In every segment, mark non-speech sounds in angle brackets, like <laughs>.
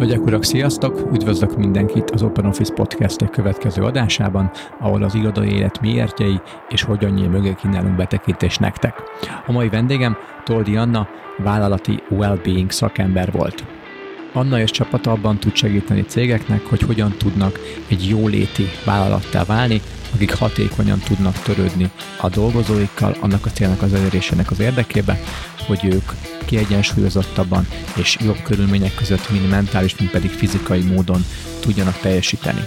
Hölgyek, urak, sziasztok! Üdvözlök mindenkit az Open Office podcast egy következő adásában, ahol az irodai élet miértjei és hogyan nyíl mögé kínálunk betekintést nektek. A mai vendégem Toldi Anna, vállalati well-being szakember volt. Anna és csapata abban tud segíteni cégeknek, hogy hogyan tudnak egy jóléti vállalattá válni, akik hatékonyan tudnak törődni a dolgozóikkal, annak a célnak az elérésének az érdekébe, hogy ők kiegyensúlyozottabban és jobb körülmények között mind mentális, mind pedig fizikai módon tudjanak teljesíteni.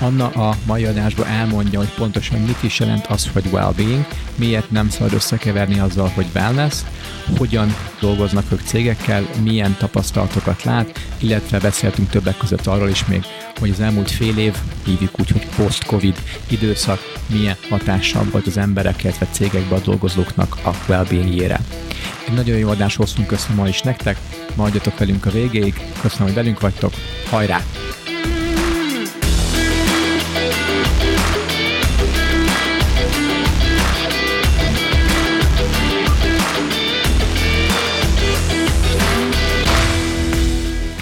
Anna a mai adásban elmondja, hogy pontosan mit is jelent az, hogy well-being, miért nem szabad összekeverni azzal, hogy wellness, hogyan dolgoznak ők cégekkel, milyen tapasztalatokat lát, illetve beszéltünk többek között arról is még, hogy az elmúlt fél év, hívjuk úgy, hogy post-covid időszak milyen hatással volt az emberek, illetve cégekben a dolgozóknak a well-being-jére. Egy nagyon jó adás hoztunk össze ma is nektek, maradjatok velünk a végéig, köszönöm, hogy velünk vagytok, hajrá!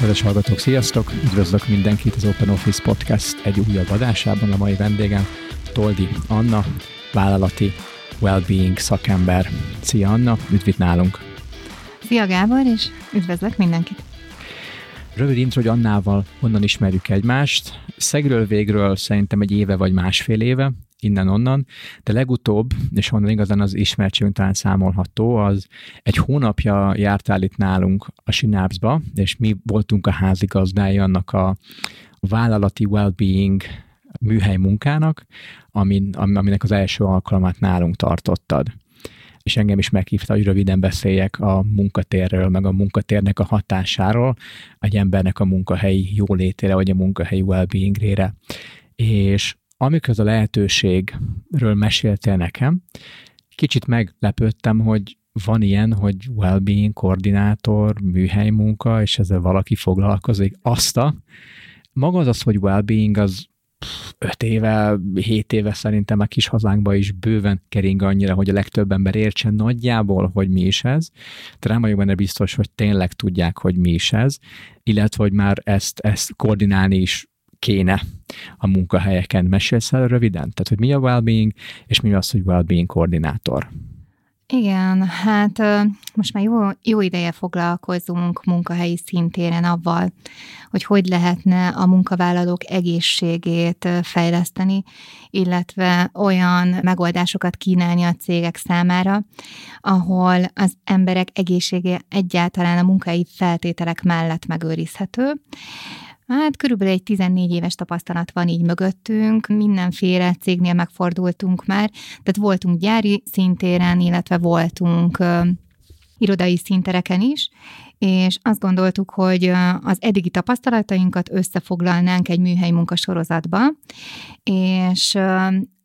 Kedves hallgatók, sziasztok! Üdvözlök mindenkit az Open Office Podcast egy újabb adásában. A mai vendégem Toldi Anna, vállalati well-being szakember. Szia Anna, üdv itt nálunk! Szia Gábor, és üdvözlök mindenkit! Rövid intro, hogy Annával honnan ismerjük egymást. Szegről végről szerintem egy éve vagy másfél éve, innen-onnan, de legutóbb, és onnan igazán az ismertségünk talán számolható, az egy hónapja jártál itt nálunk a Synapsba, és mi voltunk a házigazdái annak a vállalati well-being műhely munkának, amin, aminek az első alkalmát nálunk tartottad és engem is meghívta, hogy röviden beszéljek a munkatérről, meg a munkatérnek a hatásáról, egy embernek a munkahelyi jólétére, vagy a munkahelyi well-beingre. És amikor a lehetőségről meséltél nekem, kicsit meglepődtem, hogy van ilyen, hogy well-being koordinátor, műhely munka, és ezzel valaki foglalkozik. Azt a, maga az, hogy well-being, az öt éve, hét éve szerintem a kis hazánkban is bőven kering annyira, hogy a legtöbb ember értsen nagyjából, hogy mi is ez. De nem vagyok benne biztos, hogy tényleg tudják, hogy mi is ez, illetve, hogy már ezt, ezt koordinálni is kéne a munkahelyeken. Mesélsz el röviden? Tehát, hogy mi a well-being, és mi az, hogy well-being koordinátor? Igen, hát most már jó, jó ideje foglalkozunk munkahelyi szintéren avval, hogy hogy lehetne a munkavállalók egészségét fejleszteni, illetve olyan megoldásokat kínálni a cégek számára, ahol az emberek egészsége egyáltalán a munkai feltételek mellett megőrizhető, Hát körülbelül egy 14 éves tapasztalat van így mögöttünk, mindenféle cégnél megfordultunk már, tehát voltunk gyári szintéren, illetve voltunk irodai szintereken is, és azt gondoltuk, hogy az eddigi tapasztalatainkat összefoglalnánk egy műhely munkasorozatba, és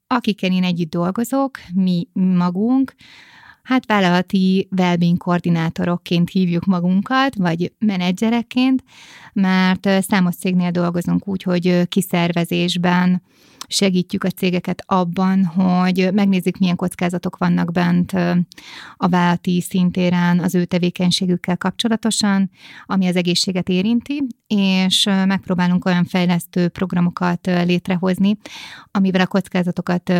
akikkel én együtt dolgozok, mi magunk, hát vállalati wellbeing koordinátorokként hívjuk magunkat, vagy menedzserekként, mert számos cégnél dolgozunk úgy, hogy kiszervezésben segítjük a cégeket abban, hogy megnézzük, milyen kockázatok vannak bent a vállalati szintéren az ő tevékenységükkel kapcsolatosan, ami az egészséget érinti, és megpróbálunk olyan fejlesztő programokat létrehozni, amivel a kockázatokat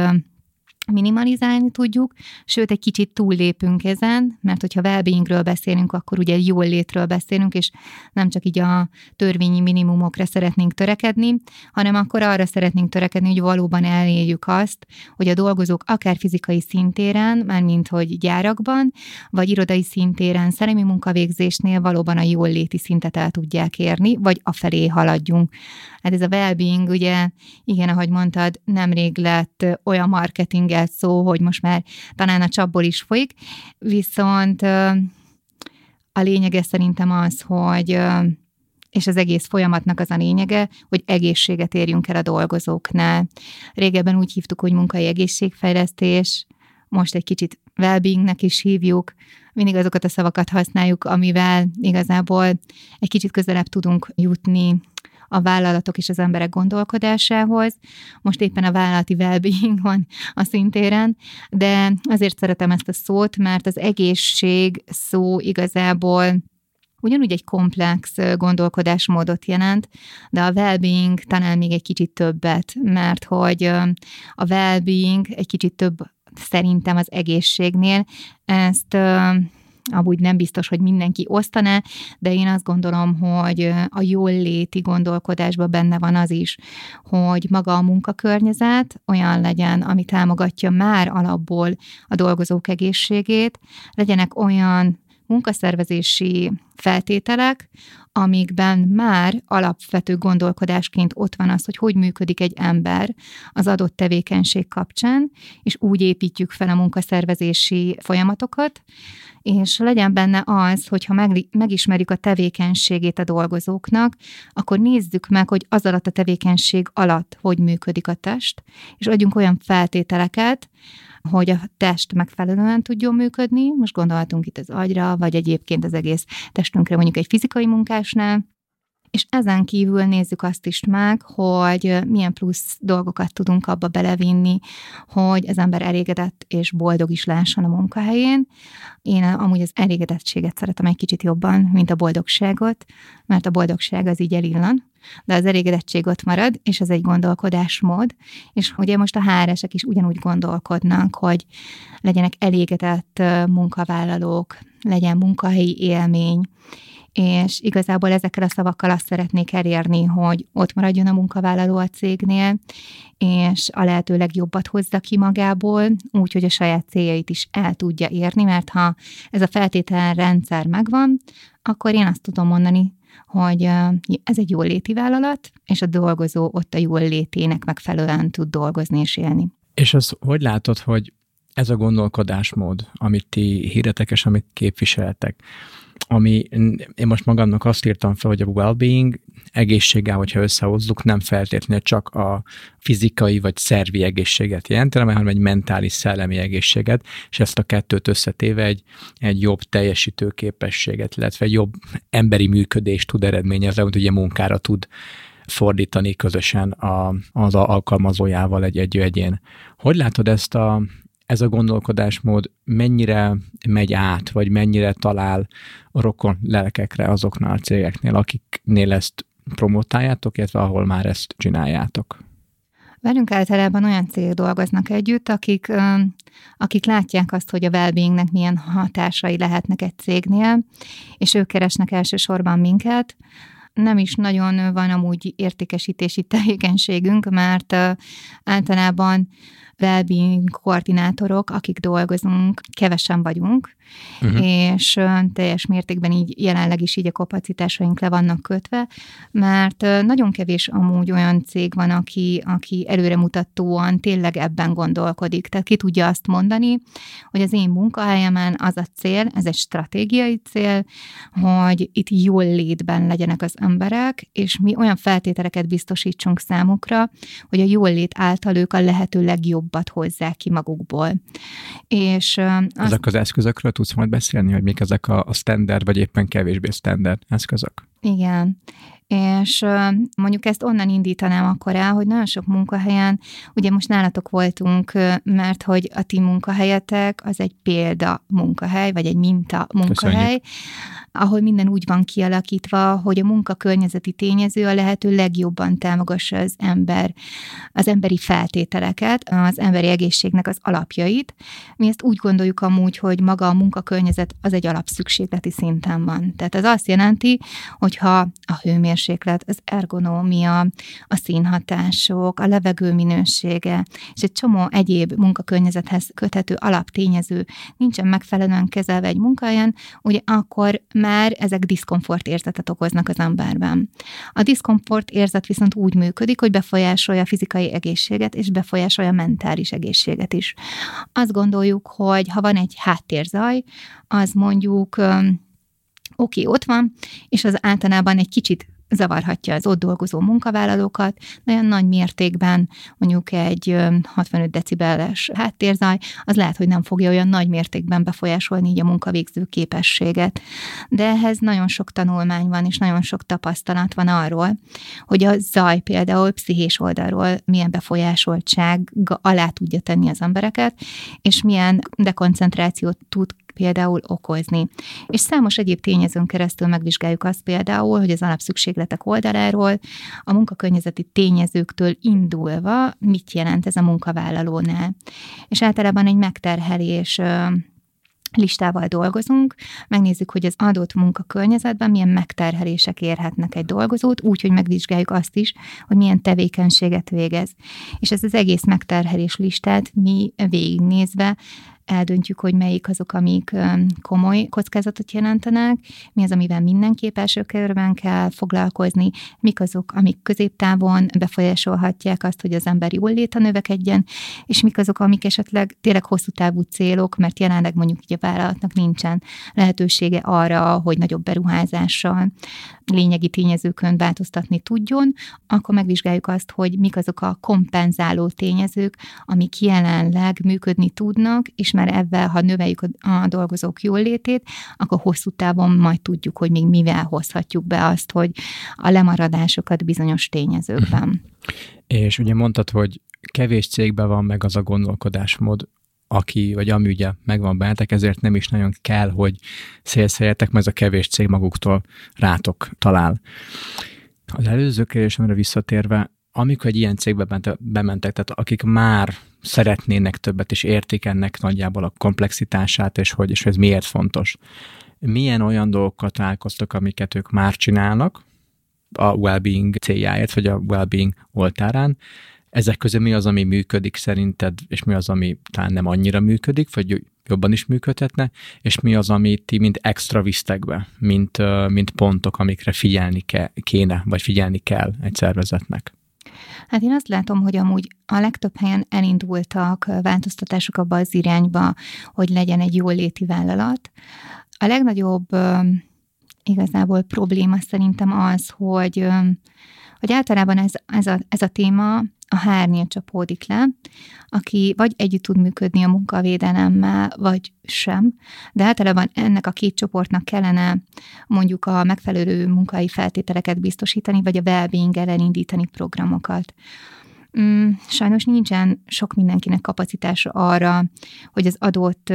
minimalizálni tudjuk, sőt, egy kicsit túllépünk ezen, mert hogyha well beszélünk, akkor ugye jól létről beszélünk, és nem csak így a törvényi minimumokra szeretnénk törekedni, hanem akkor arra szeretnénk törekedni, hogy valóban elérjük azt, hogy a dolgozók akár fizikai szintéren, mármint hogy gyárakban, vagy irodai szintéren, szellemi munkavégzésnél valóban a jól léti szintet el tudják érni, vagy afelé haladjunk. Hát ez a well ugye, igen, ahogy mondtad, nemrég lett olyan marketinget szó, hogy most már talán a csapból is folyik, viszont a lényege szerintem az, hogy és az egész folyamatnak az a lényege, hogy egészséget érjünk el a dolgozóknál. Régebben úgy hívtuk, hogy munkai egészségfejlesztés, most egy kicsit well is hívjuk, mindig azokat a szavakat használjuk, amivel igazából egy kicsit közelebb tudunk jutni a vállalatok és az emberek gondolkodásához. Most éppen a vállalati well van a szintéren, de azért szeretem ezt a szót, mert az egészség szó igazából ugyanúgy egy komplex gondolkodásmódot jelent, de a well-being talán még egy kicsit többet, mert hogy a well-being egy kicsit több szerintem az egészségnél. Ezt amúgy nem biztos, hogy mindenki osztaná, de én azt gondolom, hogy a jól léti gondolkodásban benne van az is, hogy maga a munkakörnyezet olyan legyen, ami támogatja már alapból a dolgozók egészségét, legyenek olyan munkaszervezési feltételek, amikben már alapvető gondolkodásként ott van az, hogy hogy működik egy ember az adott tevékenység kapcsán, és úgy építjük fel a munkaszervezési folyamatokat, és legyen benne az, hogyha meg, megismerjük a tevékenységét a dolgozóknak, akkor nézzük meg, hogy az alatt a tevékenység alatt hogy működik a test, és adjunk olyan feltételeket, hogy a test megfelelően tudjon működni. Most gondolhatunk itt az agyra, vagy egyébként az egész testünkre mondjuk egy fizikai munkásnál, és ezen kívül nézzük azt is meg, hogy milyen plusz dolgokat tudunk abba belevinni, hogy az ember elégedett és boldog is lásson a munkahelyén. Én amúgy az elégedettséget szeretem egy kicsit jobban, mint a boldogságot, mert a boldogság az így elillan, de az elégedettség ott marad, és ez egy gondolkodásmód, és ugye most a háresek is ugyanúgy gondolkodnak, hogy legyenek elégedett munkavállalók, legyen munkahelyi élmény, és igazából ezekkel a szavakkal azt szeretnék elérni, hogy ott maradjon a munkavállaló a cégnél, és a lehető legjobbat hozza ki magából, úgy, hogy a saját céljait is el tudja érni, mert ha ez a feltételrendszer megvan, akkor én azt tudom mondani, hogy ez egy jól léti vállalat, és a dolgozó ott a jól létének megfelelően tud dolgozni és élni. És az hogy látod, hogy ez a gondolkodásmód, amit ti hirdetek és amit képviseltek, ami én most magamnak azt írtam fel, hogy a well-being egészséggel, hogyha összehozzuk, nem feltétlenül csak a fizikai vagy szervi egészséget jelentene, hanem egy mentális, szellemi egészséget, és ezt a kettőt összetéve egy, egy jobb teljesítő képességet, illetve egy jobb emberi működést tud eredményezni, hogy ugye munkára tud fordítani közösen a, az alkalmazójával egy, egy egyén. Hogy látod ezt a, ez a gondolkodásmód mennyire megy át, vagy mennyire talál a rokon lelkekre azoknál a cégeknél, akiknél ezt promotáljátok, illetve ahol már ezt csináljátok? Velünk általában olyan cégek dolgoznak együtt, akik, akik látják azt, hogy a wellbeingnek milyen hatásai lehetnek egy cégnél, és ők keresnek elsősorban minket. Nem is nagyon van amúgy értékesítési tevékenységünk, mert általában wellbeing koordinátorok, akik dolgozunk, kevesen vagyunk, uh-huh. és teljes mértékben így jelenleg is így a kapacitásaink le vannak kötve, mert nagyon kevés amúgy olyan cég van, aki, aki előremutatóan tényleg ebben gondolkodik. Tehát ki tudja azt mondani, hogy az én munkahelyemen az a cél, ez egy stratégiai cél, hogy itt jól létben legyenek az emberek, és mi olyan feltételeket biztosítsunk számukra, hogy a jól lét által ők a lehető legjobbat hozzák ki magukból. És azt... Ezek az eszközökről tudsz majd beszélni, hogy mik ezek a, a standard, vagy éppen kevésbé standard eszközök? Igen. És mondjuk ezt onnan indítanám akkor el, hogy nagyon sok munkahelyen, ugye most nálatok voltunk, mert hogy a ti munkahelyetek az egy példa munkahely, vagy egy minta munkahely, Köszönjük. Ahol minden úgy van kialakítva, hogy a munkakörnyezeti tényező a lehető legjobban támogassa az ember, az emberi feltételeket, az emberi egészségnek az alapjait. Mi ezt úgy gondoljuk amúgy, hogy maga a munkakörnyezet az egy alapszükségleti szinten van. Tehát ez azt jelenti, hogyha a hőmérséklet az ergonómia, a színhatások, a levegő minősége, és egy csomó egyéb munkakörnyezethez köthető alaptényező nincsen megfelelően kezelve egy munkahelyen, ugye akkor már ezek diszkomfort érzetet okoznak az emberben. A diszkomfort érzet viszont úgy működik, hogy befolyásolja a fizikai egészséget, és befolyásolja a mentális egészséget is. Azt gondoljuk, hogy ha van egy háttérzaj, az mondjuk oké, okay, ott van, és az általában egy kicsit zavarhatja az ott dolgozó munkavállalókat, nagyon nagy mértékben mondjuk egy 65 decibeles háttérzaj, az lehet, hogy nem fogja olyan nagy mértékben befolyásolni így a munkavégző képességet. De ehhez nagyon sok tanulmány van, és nagyon sok tapasztalat van arról, hogy a zaj például pszichés oldalról milyen befolyásoltság alá tudja tenni az embereket, és milyen dekoncentrációt tud például okozni. És számos egyéb tényezőn keresztül megvizsgáljuk azt például, hogy az alapszükségletek oldaláról a munkakörnyezeti tényezőktől indulva mit jelent ez a munkavállalónál. És általában egy megterhelés listával dolgozunk, megnézzük, hogy az adott munkakörnyezetben milyen megterhelések érhetnek egy dolgozót, úgy, hogy megvizsgáljuk azt is, hogy milyen tevékenységet végez. És ez az egész megterhelés listát mi végignézve eldöntjük, hogy melyik azok, amik komoly kockázatot jelentenek, mi az, amivel mindenképp első körben kell foglalkozni, mik azok, amik középtávon befolyásolhatják azt, hogy az ember jól léta növekedjen, és mik azok, amik esetleg tényleg hosszú távú célok, mert jelenleg mondjuk így a vállalatnak nincsen lehetősége arra, hogy nagyobb beruházással lényegi tényezőkön változtatni tudjon, akkor megvizsgáljuk azt, hogy mik azok a kompenzáló tényezők, amik jelenleg működni tudnak, és már ebben, ha növeljük a dolgozók jólétét, akkor hosszú távon majd tudjuk, hogy még mivel hozhatjuk be azt, hogy a lemaradásokat bizonyos tényezőkben. Mhm. És ugye mondtad, hogy kevés cégben van meg az a gondolkodásmód, aki, vagy ami ugye megvan bennetek, ezért nem is nagyon kell, hogy szélszeljetek, mert ez a kevés cég maguktól rátok talál. Az előző kérdésemre visszatérve, amikor egy ilyen cégbe bementek, tehát akik már szeretnének többet, és értik ennek nagyjából a komplexitását, és hogy, és ez miért fontos. Milyen olyan dolgokkal találkoztak, amiket ők már csinálnak a well-being céljáért, vagy a well-being oltárán, ezek közül mi az, ami működik szerinted, és mi az, ami talán nem annyira működik, vagy jobban is működhetne, és mi az, amit ti mint extra visztek be, mint, mint pontok, amikre figyelni ke- kéne, vagy figyelni kell egy szervezetnek? Hát én azt látom, hogy amúgy a legtöbb helyen elindultak változtatások abba az irányba, hogy legyen egy jól léti vállalat. A legnagyobb igazából probléma szerintem az, hogy, hogy általában ez, ez, a, ez a téma a hárnél csapódik le, aki vagy együtt tud működni a munkavédelemmel, vagy sem, de általában ennek a két csoportnak kellene mondjuk a megfelelő munkai feltételeket biztosítani, vagy a well elindítani programokat. Mm, sajnos nincsen sok mindenkinek kapacitása arra, hogy az adott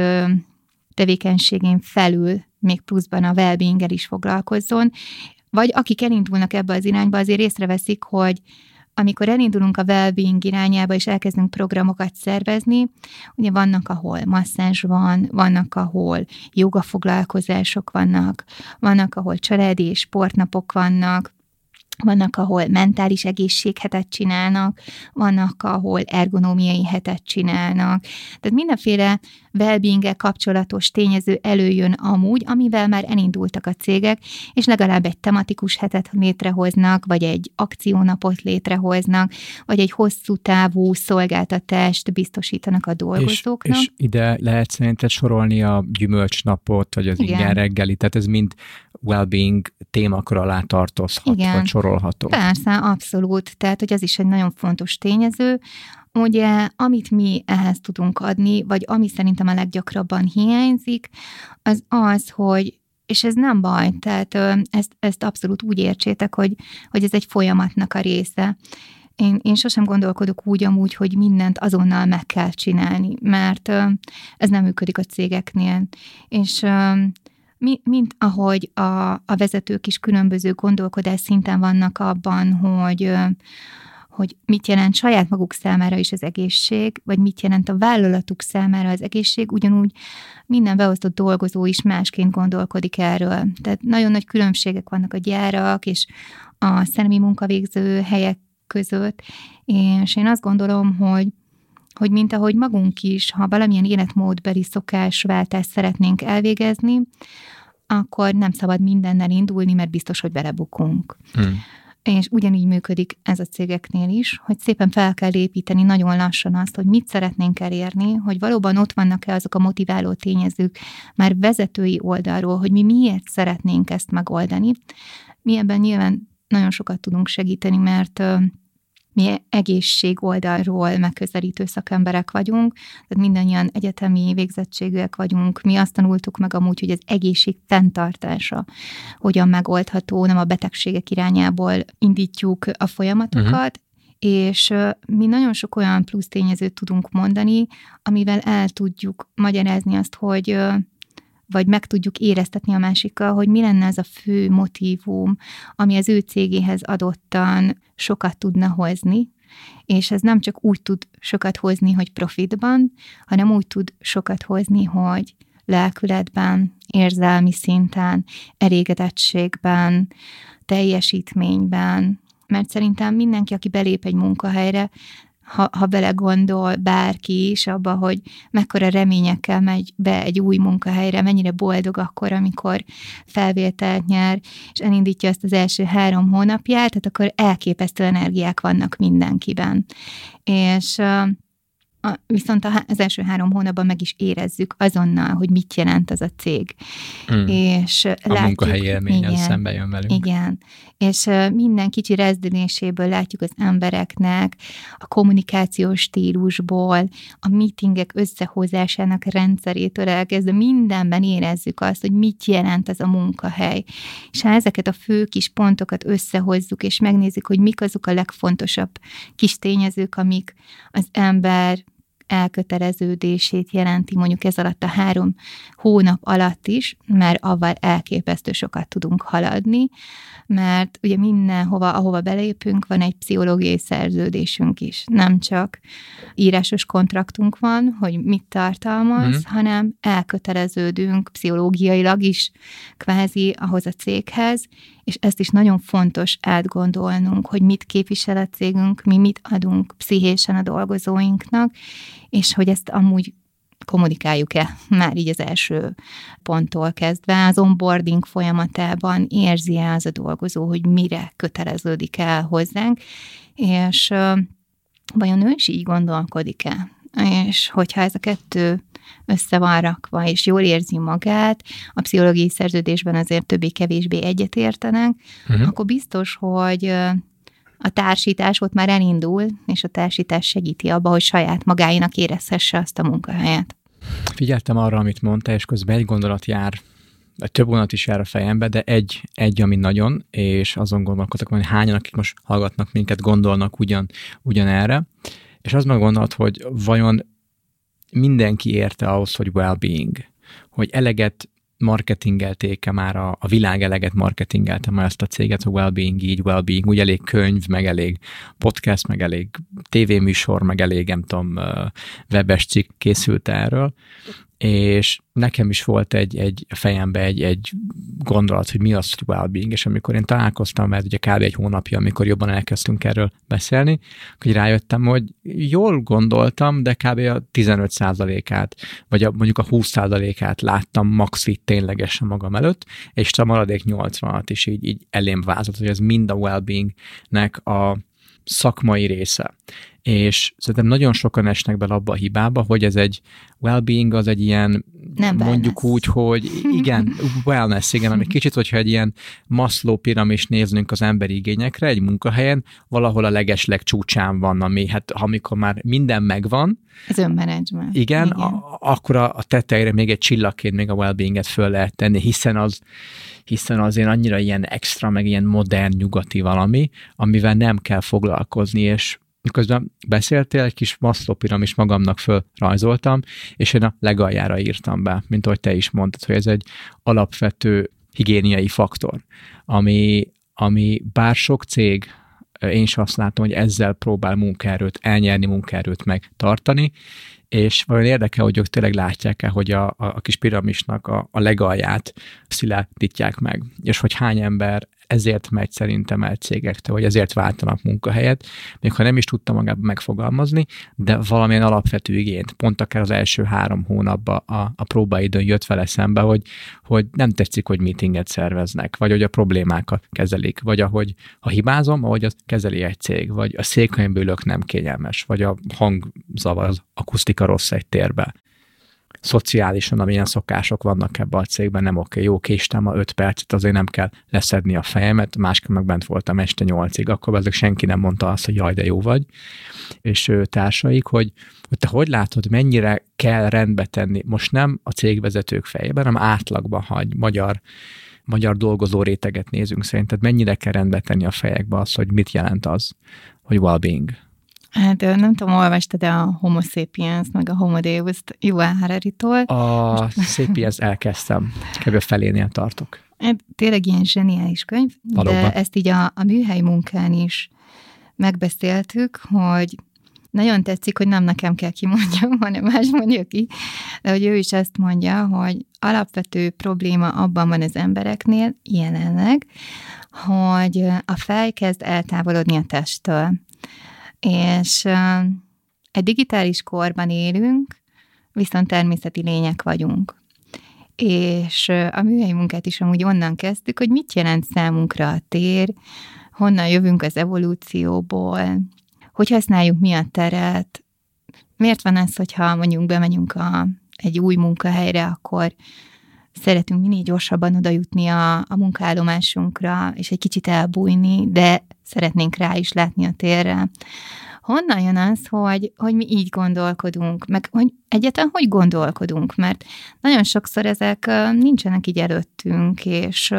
tevékenységén felül még pluszban a well is foglalkozzon, vagy akik elindulnak ebbe az irányba, azért észreveszik, hogy amikor elindulunk a well-being irányába, és elkezdünk programokat szervezni, ugye vannak, ahol masszázs van, vannak, ahol jogafoglalkozások vannak, vannak, ahol családi és sportnapok vannak, vannak, ahol mentális egészséghetet csinálnak, vannak, ahol ergonómiai hetet csinálnak. Tehát mindenféle well kapcsolatos tényező előjön amúgy, amivel már elindultak a cégek, és legalább egy tematikus hetet létrehoznak, vagy egy akciónapot létrehoznak, vagy egy hosszú távú szolgáltatást biztosítanak a dolgozóknak. És, és ide lehet szerinted sorolni a gyümölcsnapot, vagy az Igen. ingyen reggeli, tehát ez mind well-being témakör alá tartozhat, Igen. vagy sorolható. Persze, abszolút. Tehát, hogy ez is egy nagyon fontos tényező. Ugye, amit mi ehhez tudunk adni, vagy ami szerintem a leggyakrabban hiányzik, az az, hogy és ez nem baj, tehát ezt, ezt abszolút úgy értsétek, hogy, hogy ez egy folyamatnak a része. Én, én sosem gondolkodok úgy amúgy, hogy mindent azonnal meg kell csinálni, mert ez nem működik a cégeknél. És mi, mint ahogy a, a vezetők is különböző gondolkodás szinten vannak abban, hogy hogy mit jelent saját maguk számára is az egészség, vagy mit jelent a vállalatuk számára az egészség, ugyanúgy minden beosztott dolgozó is másként gondolkodik erről. Tehát nagyon nagy különbségek vannak a gyárak és a szellemi munkavégző helyek között, és én azt gondolom, hogy hogy mint ahogy magunk is, ha valamilyen életmódbeli szokásváltást szeretnénk elvégezni, akkor nem szabad mindennel indulni, mert biztos, hogy belebukunk. Hmm. És ugyanígy működik ez a cégeknél is, hogy szépen fel kell építeni nagyon lassan azt, hogy mit szeretnénk elérni, hogy valóban ott vannak-e azok a motiváló tényezők már vezetői oldalról, hogy mi miért szeretnénk ezt megoldani. Mi ebben nyilván nagyon sokat tudunk segíteni, mert mi egészség oldalról megközelítő szakemberek vagyunk, tehát mindannyian egyetemi végzettségűek vagyunk. Mi azt tanultuk meg amúgy, hogy az egészség fenntartása hogyan megoldható, nem a betegségek irányából indítjuk a folyamatokat, uh-huh. és mi nagyon sok olyan plusz tényezőt tudunk mondani, amivel el tudjuk magyarázni azt, hogy vagy meg tudjuk éreztetni a másikkal, hogy mi lenne az a fő motivum, ami az ő cégéhez adottan sokat tudna hozni, és ez nem csak úgy tud sokat hozni, hogy profitban, hanem úgy tud sokat hozni, hogy lelkületben, érzelmi szinten, elégedettségben, teljesítményben, mert szerintem mindenki, aki belép egy munkahelyre, ha, ha belegondol bárki is abba, hogy mekkora reményekkel megy be egy új munkahelyre, mennyire boldog akkor, amikor felvételt nyer, és elindítja ezt az első három hónapját, tehát akkor elképesztő energiák vannak mindenkiben. És a, viszont az első három hónapban meg is érezzük azonnal, hogy mit jelent az a cég. Mm. És a látjuk, munkahelyi élményen szembe jön velünk. Igen, és minden kicsi rezdüléséből látjuk az embereknek, a kommunikációs stílusból, a meetingek összehozásának rendszerétől elkezdve mindenben érezzük azt, hogy mit jelent ez a munkahely. És ha ezeket a fő kis pontokat összehozzuk, és megnézzük, hogy mik azok a legfontosabb kis tényezők, amik az ember elköteleződését jelenti mondjuk ez alatt a három hónap alatt is, mert avval elképesztő sokat tudunk haladni, mert ugye mindenhova, ahova belépünk, van egy pszichológiai szerződésünk is. Nem csak írásos kontraktunk van, hogy mit tartalmaz, mm. hanem elköteleződünk pszichológiailag is kvázi ahhoz a céghez, és ezt is nagyon fontos átgondolnunk, hogy mit képvisel a cégünk, mi mit adunk pszichésen a dolgozóinknak, és hogy ezt amúgy kommunikáljuk-e <laughs> már így az első ponttól kezdve, az onboarding folyamatában érzi-e az a dolgozó, hogy mire köteleződik el hozzánk, és vajon ő is így gondolkodik-e? És hogyha ez a kettő össze van rakva, és jól érzi magát, a pszichológiai szerződésben azért többé-kevésbé egyetértenek, uh-huh. akkor biztos, hogy a társítás ott már elindul, és a társítás segíti abba, hogy saját magáinak érezhesse azt a munkahelyet. Figyeltem arra, amit mondta, és közben egy gondolat jár, vagy több gondolat is jár a fejembe, de egy, egy ami nagyon, és azon gondolkodok, hogy hányan, akik most hallgatnak minket, gondolnak ugyan, ugyan erre, és az meg gondolat, hogy vajon mindenki érte ahhoz, hogy well-being, hogy eleget marketingelték-e már a, a világ eleget marketingelte már ezt a céget, a well-being így, well-being, úgy elég könyv, meg elég podcast, meg elég tévéműsor, meg elég, nem tudom, webes cikk készült erről, és nekem is volt egy, egy fejembe egy, egy gondolat, hogy mi az, well-being, és amikor én találkoztam, mert ugye kb. egy hónapja, amikor jobban elkezdtünk erről beszélni, hogy rájöttem, hogy jól gondoltam, de kb. a 15%-át, vagy a, mondjuk a 20%-át láttam max itt ténylegesen magam előtt, és a maradék 80-at is így, így elém vázott, hogy ez mind a well-beingnek a szakmai része és szerintem nagyon sokan esnek bele abba a hibába, hogy ez egy well-being az egy ilyen, Nem mondjuk wellness. úgy, hogy <laughs> igen, wellness, igen, ami kicsit, hogyha egy ilyen Maslow piramis néznünk az emberi igényekre, egy munkahelyen, valahol a legesleg csúcsán van, ami hát amikor már minden megvan. Az önmenedzsment. Igen, igen. A, akkor a, a tetejére még egy csillagként még a well-beinget föl lehet tenni, hiszen az hiszen azért annyira ilyen extra, meg ilyen modern nyugati valami, amivel nem kell foglalkozni, és miközben beszéltél, egy kis Maslow piramis magamnak fölrajzoltam, és én a legaljára írtam be, mint ahogy te is mondtad, hogy ez egy alapvető higiéniai faktor, ami, ami bár sok cég, én is azt látom, hogy ezzel próbál munkaerőt, elnyerni munkaerőt megtartani, és vajon érdekel, hogy ők tényleg látják-e, hogy a, a, a kis piramisnak a, a legalját szilárdítják meg, és hogy hány ember ezért megy szerintem el cégektől, vagy ezért váltanak munkahelyet, még ha nem is tudta magában megfogalmazni, de valamilyen alapvető igényt, pont akár az első három hónapban a, a próbaidőn jött vele szembe, hogy, hogy nem tetszik, hogy meetinget szerveznek, vagy hogy a problémákat kezelik, vagy ahogy ha hibázom, ahogy az kezeli egy cég, vagy a székhelyből nem kényelmes, vagy a hangzavar, az akusztika rossz egy térbe szociálisan, amilyen szokások vannak ebben a cégben, nem oké, jó, késtem a öt percet, azért nem kell leszedni a fejemet, máskor meg bent voltam este nyolcig, akkor ezek senki nem mondta azt, hogy jaj, de jó vagy, és társaik, hogy, hogy te hogy látod, mennyire kell rendbe tenni, most nem a cégvezetők fejében, hanem átlagban hagy magyar magyar dolgozó réteget nézünk szerinted, mennyire kell rendbe tenni a fejekbe az, hogy mit jelent az, hogy well-being? Hát nem tudom, olvastad de a Homo sapiens, meg a Homo Deus-t Yuval Harari-tól. A Sapiens elkezdtem, kb. felénél tartok. Hát, tényleg ilyen zseniális könyv, Valóban. de ezt így a, a műhely munkán is megbeszéltük, hogy nagyon tetszik, hogy nem nekem kell kimondjam, <laughs> hanem más mondja ki, de hogy ő is ezt mondja, hogy alapvető probléma abban van az embereknél jelenleg, hogy a fej kezd eltávolodni a testtől. És egy digitális korban élünk, viszont természeti lények vagyunk. És a műhelyi munkát is amúgy onnan kezdtük, hogy mit jelent számunkra a tér, honnan jövünk az evolúcióból, hogy használjuk mi a teret, miért van ez, hogyha mondjuk bemegyünk a, egy új munkahelyre, akkor szeretünk minél gyorsabban oda jutni a, a munkállomásunkra, és egy kicsit elbújni, de szeretnénk rá is látni a térre. Honnan jön az, hogy, hogy mi így gondolkodunk, meg hogy egyáltalán hogy gondolkodunk, mert nagyon sokszor ezek nincsenek így előttünk, és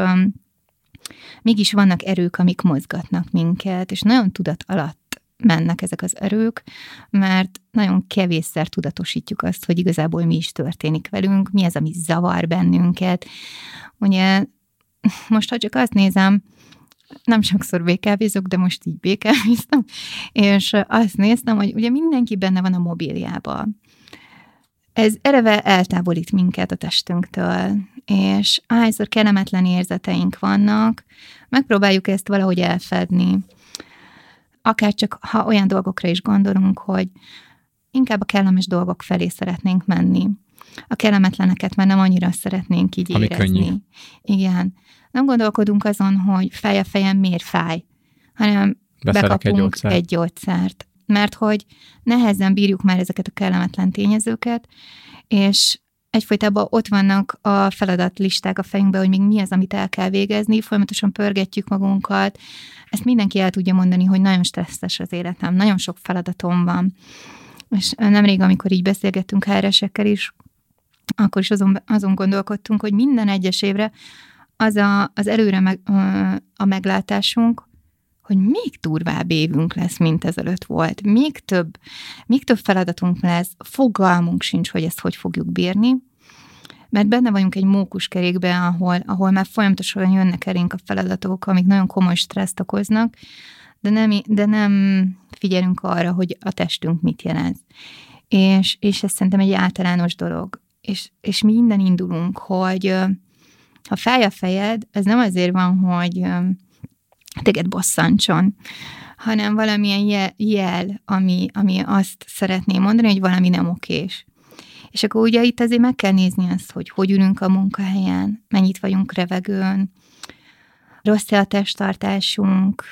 mégis vannak erők, amik mozgatnak minket, és nagyon tudat alatt mennek ezek az erők, mert nagyon kevésszer tudatosítjuk azt, hogy igazából mi is történik velünk, mi az, ami zavar bennünket. Ugye most, ha csak azt nézem, nem sokszor békávézok, de most így békávéztem, és azt néztem, hogy ugye mindenki benne van a mobiljában. Ez eleve eltávolít minket a testünktől, és ahányszor kellemetlen érzeteink vannak, megpróbáljuk ezt valahogy elfedni. Akár csak, ha olyan dolgokra is gondolunk, hogy inkább a kellemes dolgok felé szeretnénk menni. A kellemetleneket már nem annyira szeretnénk így Ami érezni. Könnyű. Igen. Nem gondolkodunk azon, hogy fej a fejem miért fáj, hanem Beszerek bekapunk egy gyógyszert. egy gyógyszert. Mert hogy nehezen bírjuk már ezeket a kellemetlen tényezőket, és egyfolytában ott vannak a feladatlisták a fejünkben, hogy még mi az, amit el kell végezni, folyamatosan pörgetjük magunkat. Ezt mindenki el tudja mondani, hogy nagyon stresszes az életem, nagyon sok feladatom van. És nemrég, amikor így beszélgettünk hr is, akkor is azon, azon gondolkodtunk, hogy minden egyes évre az a, az előre meg, a meglátásunk, hogy még durvább évünk lesz, mint ezelőtt volt. Még több, még több feladatunk lesz, fogalmunk sincs, hogy ezt hogy fogjuk bírni, mert benne vagyunk egy mókuskerékben, ahol, ahol már folyamatosan jönnek elénk a feladatok, amik nagyon komoly stresszt okoznak, de nem, de nem figyelünk arra, hogy a testünk mit jelent. És, és ez szerintem egy általános dolog. És, és mi innen indulunk, hogy ha fáj a fejed, ez nem azért van, hogy téged bosszantson, hanem valamilyen jel, jel ami, ami azt szeretné mondani, hogy valami nem okés. És akkor ugye itt azért meg kell nézni azt, hogy hogy ülünk a munkahelyen, mennyit vagyunk revegőn, rossz-e a testtartásunk,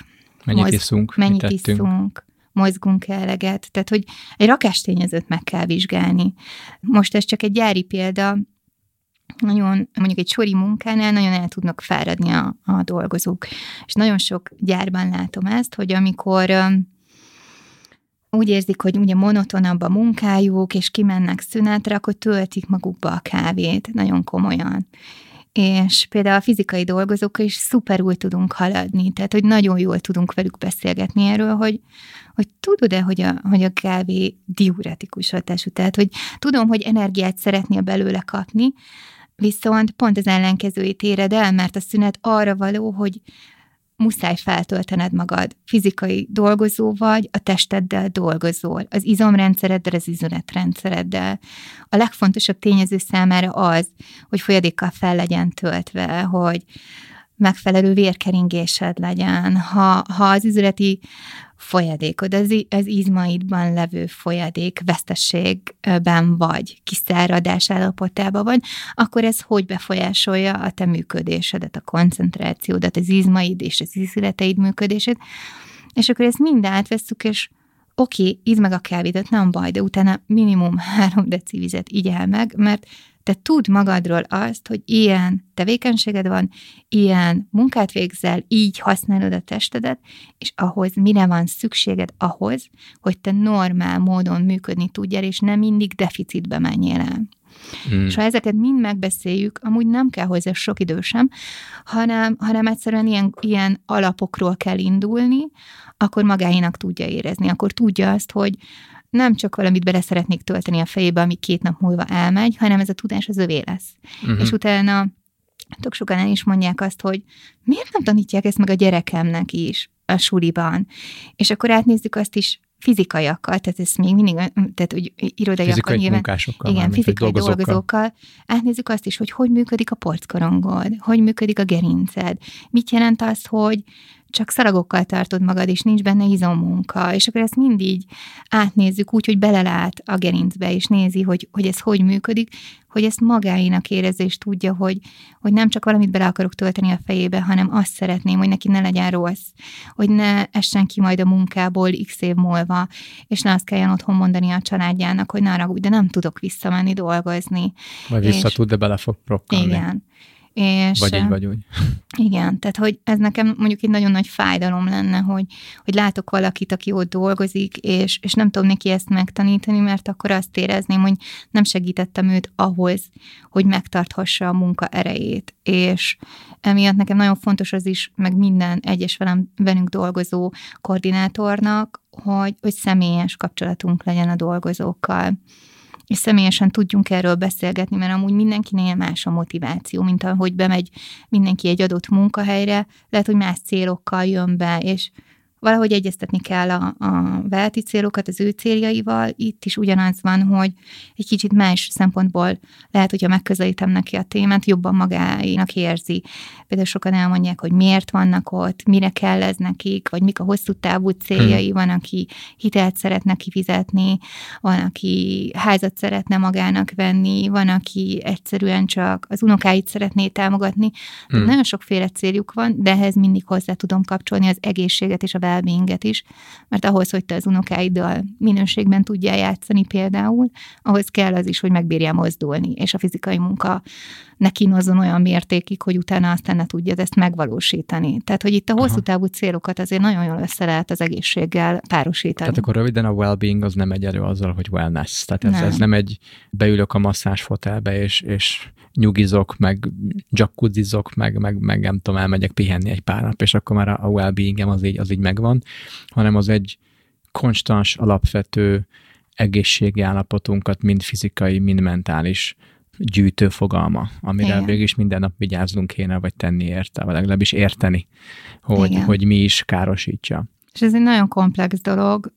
mennyit mozg, iszunk, mennyit iszunk, mozgunk eleget. Tehát, hogy egy rakástényezőt meg kell vizsgálni. Most ez csak egy gyári példa, nagyon, mondjuk egy sori munkánál nagyon el tudnak fáradni a, a dolgozók. És nagyon sok gyárban látom ezt, hogy amikor úgy érzik, hogy ugye monotonabb a munkájuk, és kimennek szünetre, akkor töltik magukba a kávét, nagyon komolyan. És például a fizikai dolgozókkal is szuperul tudunk haladni, tehát hogy nagyon jól tudunk velük beszélgetni erről, hogy, hogy tudod-e, hogy a, hogy a kávé diuretikus hatású, tehát hogy tudom, hogy energiát szeretnél belőle kapni, viszont pont az ellenkezőjét éred el, mert a szünet arra való, hogy muszáj feltöltened magad. Fizikai dolgozó vagy, a testeddel dolgozol, az izomrendszereddel, az izületrendszereddel. A legfontosabb tényező számára az, hogy folyadékkal fel legyen töltve, hogy megfelelő vérkeringésed legyen, ha, ha az üzleti folyadékod, az, az izmaidban levő folyadék vesztességben vagy, kiszáradás állapotában vagy, akkor ez hogy befolyásolja a te működésedet, a koncentrációdat, az izmaid és az izületeid működését, és akkor ezt mind átveszük, és oké, okay, íz meg a kávédat, nem baj, de utána minimum három deci vizet igyál meg, mert te tudd magadról azt, hogy ilyen tevékenységed van, ilyen munkát végzel, így használod a testedet, és ahhoz mire van szükséged ahhoz, hogy te normál módon működni tudjál, és nem mindig deficitbe menjél el. Mm. És ha ezeket mind megbeszéljük, amúgy nem kell hozzá sok idő sem, hanem, hanem egyszerűen ilyen, ilyen alapokról kell indulni, akkor magáinak tudja érezni, akkor tudja azt, hogy nem csak valamit bele szeretnék tölteni a fejébe, ami két nap múlva elmegy, hanem ez a tudás az övé lesz. Uh-huh. És utána tök sokan el is mondják azt, hogy miért nem tanítják ezt meg a gyerekemnek is a suliban. És akkor átnézzük azt is fizikaiakkal, tehát ez még mindig, tehát hogy irodaiakkal fizikai nyilván. munkásokkal. Igen, fizikai dolgozókkal. dolgozókkal. Átnézzük azt is, hogy hogy működik a porckorongod, hogy működik a gerinced, mit jelent az, hogy csak szalagokkal tartod magad, és nincs benne izommunka, és akkor ezt mindig átnézzük úgy, hogy belelát a gerincbe, és nézi, hogy, hogy ez hogy működik, hogy ezt magáinak érezze, és tudja, hogy, hogy nem csak valamit bele akarok tölteni a fejébe, hanem azt szeretném, hogy neki ne legyen rossz, hogy ne essen ki majd a munkából x év múlva, és ne azt kelljen otthon mondani a családjának, hogy ne úgy, de nem tudok visszamenni dolgozni. Vagy vissza tud, de bele fog prokkalni. Igen. És, vagy így, vagy úgy. <laughs> Igen, tehát hogy ez nekem mondjuk egy nagyon nagy fájdalom lenne, hogy, hogy látok valakit, aki ott dolgozik, és, és nem tudom neki ezt megtanítani, mert akkor azt érezném, hogy nem segítettem őt ahhoz, hogy megtarthassa a munka erejét. És emiatt nekem nagyon fontos az is, meg minden egyes velem, velünk dolgozó koordinátornak, hogy, hogy személyes kapcsolatunk legyen a dolgozókkal és személyesen tudjunk erről beszélgetni, mert amúgy mindenkinél más a motiváció, mint ahogy bemegy mindenki egy adott munkahelyre, lehet, hogy más célokkal jön be, és valahogy egyeztetni kell a, a válti célokat az ő céljaival. Itt is ugyanaz van, hogy egy kicsit más szempontból lehet, hogyha megközelítem neki a témát, jobban magáinak érzi. Például sokan elmondják, hogy miért vannak ott, mire kell ez nekik, vagy mik a hosszú távú céljai. Hmm. Van, aki hitelt szeretne kifizetni, van, aki házat szeretne magának venni, van, aki egyszerűen csak az unokáit szeretné támogatni. Hmm. Nagyon sokféle céljuk van, de ehhez mindig hozzá tudom kapcsolni az egészséget és a well is, mert ahhoz, hogy te az unokáiddal minőségben tudjál játszani például, ahhoz kell az is, hogy megbírjál mozdulni, és a fizikai munka ne kínozzon olyan mértékig, hogy utána aztán ne tudja ezt megvalósítani. Tehát, hogy itt a hosszú távú célokat azért nagyon jól össze lehet az egészséggel párosítani. Tehát akkor röviden a well-being az nem egy elő azzal, hogy wellness. Tehát ez nem, ez nem egy beülök a masszás fotelbe, és, és nyugizok, meg jacuzzizok, meg, meg, meg nem tudom, elmegyek pihenni egy pár nap, és akkor már a well-beingem az így, az így megvan, hanem az egy konstans, alapvető egészségi állapotunkat, mind fizikai, mind mentális gyűjtő fogalma, amire Igen. végül is minden nap vigyázzunk kéne, vagy tenni érte, vagy legalábbis érteni, hogy, hogy mi is károsítja. És ez egy nagyon komplex dolog.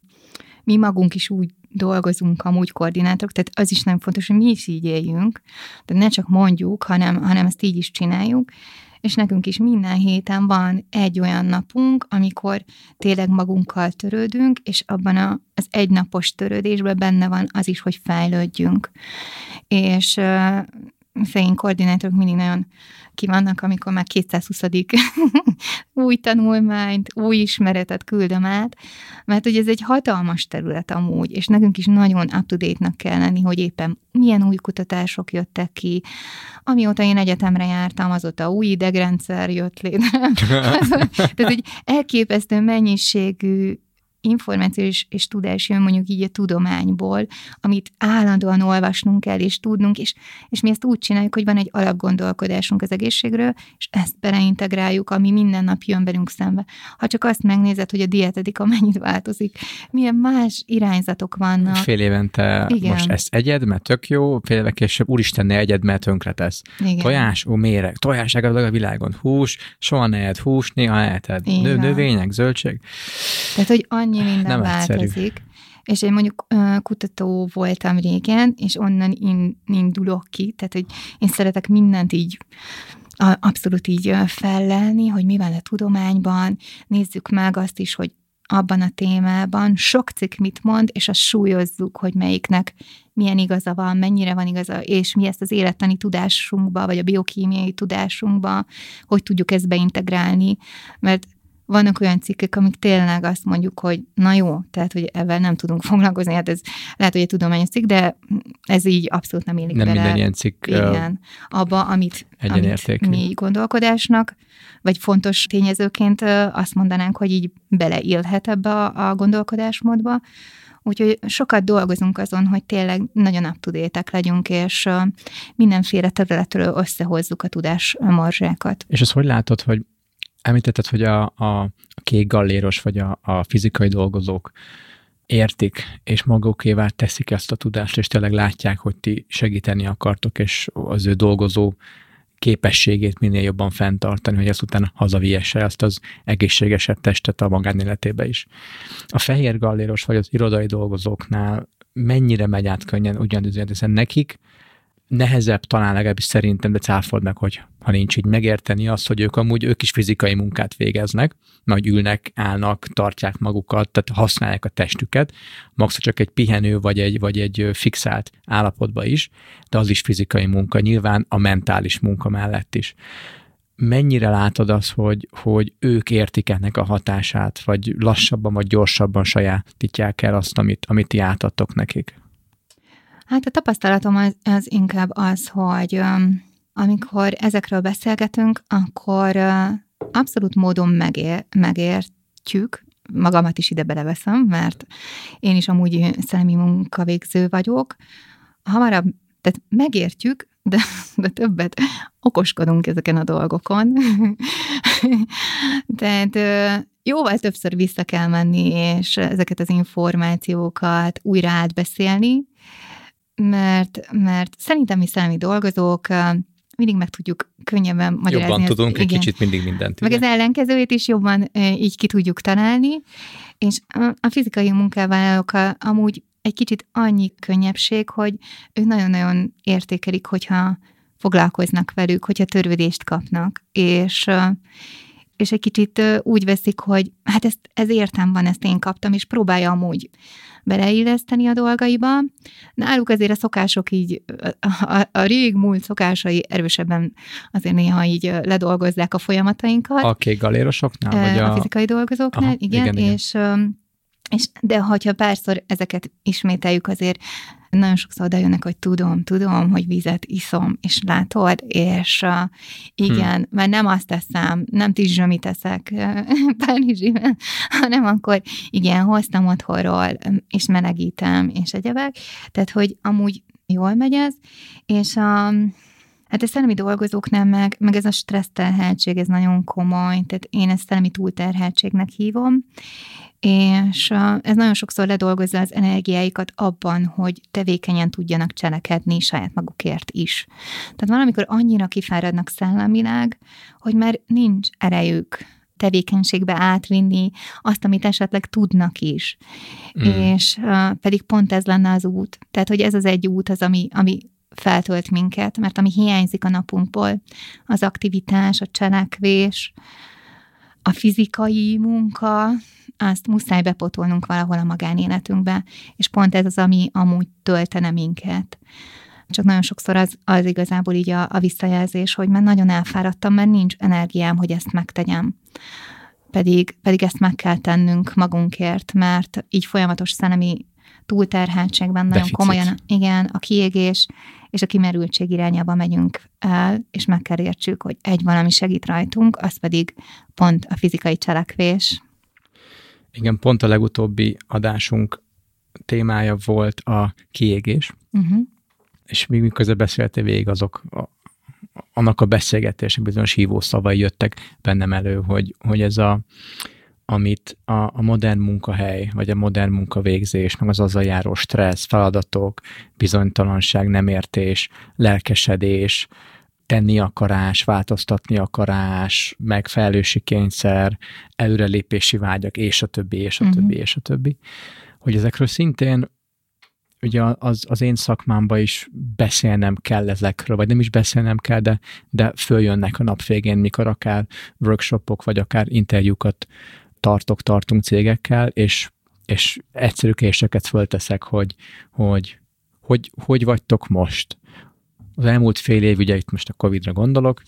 Mi magunk is úgy dolgozunk amúgy koordinátorok, tehát az is nagyon fontos, hogy mi is így éljünk, tehát ne csak mondjuk, hanem, hanem ezt így is csináljuk, és nekünk is minden héten van egy olyan napunk, amikor tényleg magunkkal törődünk, és abban a, az egynapos törődésben benne van az is, hogy fejlődjünk. És szegény koordinátorok mindig nagyon ki vannak, amikor már 220 <laughs> új tanulmányt, új ismeretet küldöm át, mert hogy ez egy hatalmas terület amúgy, és nekünk is nagyon up-to-date-nak kell lenni, hogy éppen milyen új kutatások jöttek ki. Amióta én egyetemre jártam, azóta új idegrendszer jött létre. <laughs> Tehát egy elképesztő mennyiségű információ és, és tudás jön mondjuk így a tudományból, amit állandóan olvasnunk kell, és tudnunk, és, és mi ezt úgy csináljuk, hogy van egy alapgondolkodásunk az egészségről, és ezt beleintegráljuk, ami minden nap jön velünk szembe. Ha csak azt megnézed, hogy a dietetika <laughs> mennyit változik, milyen más irányzatok vannak. Fél évente Igen. most ezt egyed, mert tök jó, fél éve később, úristen, ne egyed, mert tönkretesz. Igen. Tojás, ó, méreg, tojás a világon, hús, soha ne edd hús, néha eheted. Nő, növények, zöldség. Tehát, hogy annyi minden Nem változik. Egyszerű. És én mondjuk kutató voltam régen, és onnan indulok ki, tehát hogy én szeretek mindent így abszolút így fellelni, hogy mi van a tudományban, nézzük meg azt is, hogy abban a témában sok cikk mit mond, és azt súlyozzuk, hogy melyiknek milyen igaza van, mennyire van igaza, és mi ezt az élettani tudásunkba, vagy a biokémiai tudásunkba, hogy tudjuk ezt beintegrálni, mert vannak olyan cikkek, amik tényleg azt mondjuk, hogy na jó, tehát, hogy ebben nem tudunk foglalkozni, hát ez lehet, hogy egy tudományos cikk, de ez így abszolút nem élik nem bele. minden ilyen cikk igen, abba, amit, amit mi gondolkodásnak, vagy fontos tényezőként azt mondanánk, hogy így beleélhet ebbe a, a gondolkodásmódba. Úgyhogy sokat dolgozunk azon, hogy tényleg nagyon up legyünk, és mindenféle területről összehozzuk a tudás morzsákat. És ezt hogy látod, hogy említetted, hogy a, a kék galléros vagy a, a fizikai dolgozók értik, és magukévá teszik ezt a tudást, és tényleg látják, hogy ti segíteni akartok, és az ő dolgozó képességét minél jobban fenntartani, hogy ezt utána hazaviesse ezt az egészségesebb testet a magánéletébe is. A fehér galléros vagy az irodai dolgozóknál mennyire megy át könnyen ugyanúgy, hiszen nekik nehezebb talán legalábbis szerintem, de cáfold meg, hogy ha nincs így megérteni azt, hogy ők amúgy ők is fizikai munkát végeznek, nagy ülnek, állnak, tartják magukat, tehát használják a testüket, max csak egy pihenő vagy egy, vagy egy fixált állapotba is, de az is fizikai munka, nyilván a mentális munka mellett is. Mennyire látod azt, hogy, hogy ők értik ennek a hatását, vagy lassabban, vagy gyorsabban sajátítják el azt, amit, amit ti átadtok nekik? Hát a tapasztalatom az, az inkább az, hogy amikor ezekről beszélgetünk, akkor abszolút módon megér, megértjük, magamat is ide beleveszem, mert én is amúgy szellemi munkavégző vagyok. Hamarabb, tehát megértjük, de, de többet okoskodunk ezeken a dolgokon. <laughs> tehát jóval többször vissza kell menni, és ezeket az információkat újra átbeszélni, mert, mert szerintem mi szellemi dolgozók mindig meg tudjuk könnyebben magyarázni. Jobban tudunk egy kicsit mindig mindent. Meg igen. az ellenkezőjét is jobban így ki tudjuk találni, és a fizikai munkávállalók amúgy egy kicsit annyi könnyebbség, hogy ők nagyon-nagyon értékelik, hogyha foglalkoznak velük, hogyha törődést kapnak, és és egy kicsit úgy veszik, hogy hát ezt, ez értem van, ezt én kaptam, és próbálja amúgy beleilleszteni a dolgaiba. Náluk azért a szokások így, a, a, rég múlt szokásai erősebben azért néha így ledolgozzák a folyamatainkat. A kék galérosoknál? Vagy a... a fizikai dolgozóknál, Aha, igen, igen, igen, és és, de ha párszor ezeket ismételjük, azért nagyon sokszor oda jönnek, hogy tudom, tudom, hogy vizet iszom, és látod, és uh, igen, hmm. mert nem azt teszem, nem zsömit teszek <laughs> párnizsiben, hanem akkor igen, hoztam otthonról, és melegítem, és egyebek. Tehát, hogy amúgy jól megy ez, és a, Hát a szellemi dolgozóknál meg, meg ez a stresszterheltség, ez nagyon komoly, tehát én ezt szellemi túlterheltségnek hívom, és ez nagyon sokszor ledolgozza az energiáikat abban, hogy tevékenyen tudjanak cselekedni saját magukért is. Tehát valamikor annyira kifáradnak szellemileg, hogy már nincs erejük tevékenységbe átvinni azt, amit esetleg tudnak is. Mm. És uh, pedig pont ez lenne az út. Tehát, hogy ez az egy út az, ami, ami feltölt minket, mert ami hiányzik a napunkból, az aktivitás, a cselekvés, a fizikai munka, azt muszáj bepotolnunk valahol a magánéletünkbe, és pont ez az, ami amúgy töltene minket. Csak nagyon sokszor az, az igazából így a, a visszajelzés, hogy már nagyon elfáradtam, mert nincs energiám, hogy ezt megtegyem. Pedig, pedig ezt meg kell tennünk magunkért, mert így folyamatos szellemi túlterheltségben nagyon Deficit. komolyan, igen, a kiégés és a kimerültség irányába megyünk el, és meg kell értsük, hogy egy valami segít rajtunk, az pedig pont a fizikai cselekvés. Igen, pont a legutóbbi adásunk témája volt a kiégés, uh-huh. és még miközben beszéltél végig azok a, annak a beszélgetések bizonyos hívó szavai jöttek bennem elő, hogy, hogy ez a amit a, a modern munkahely, vagy a modern munkavégzés, meg az azzal járó stressz, feladatok, bizonytalanság, nemértés, lelkesedés, tenni akarás, változtatni akarás, meg felelőssi kényszer, előrelépési vágyak, és a többi, és a uh-huh. többi, és a többi. Hogy ezekről szintén ugye az, az én szakmámban is beszélnem kell ezekről, vagy nem is beszélnem kell, de, de följönnek a nap végén, mikor akár workshopok, vagy akár interjúkat tartok, tartunk cégekkel, és, és egyszerű késeket fölteszek, hogy, hogy, hogy hogy vagytok most. Az elmúlt fél év, ugye itt most a Covid-ra gondolok,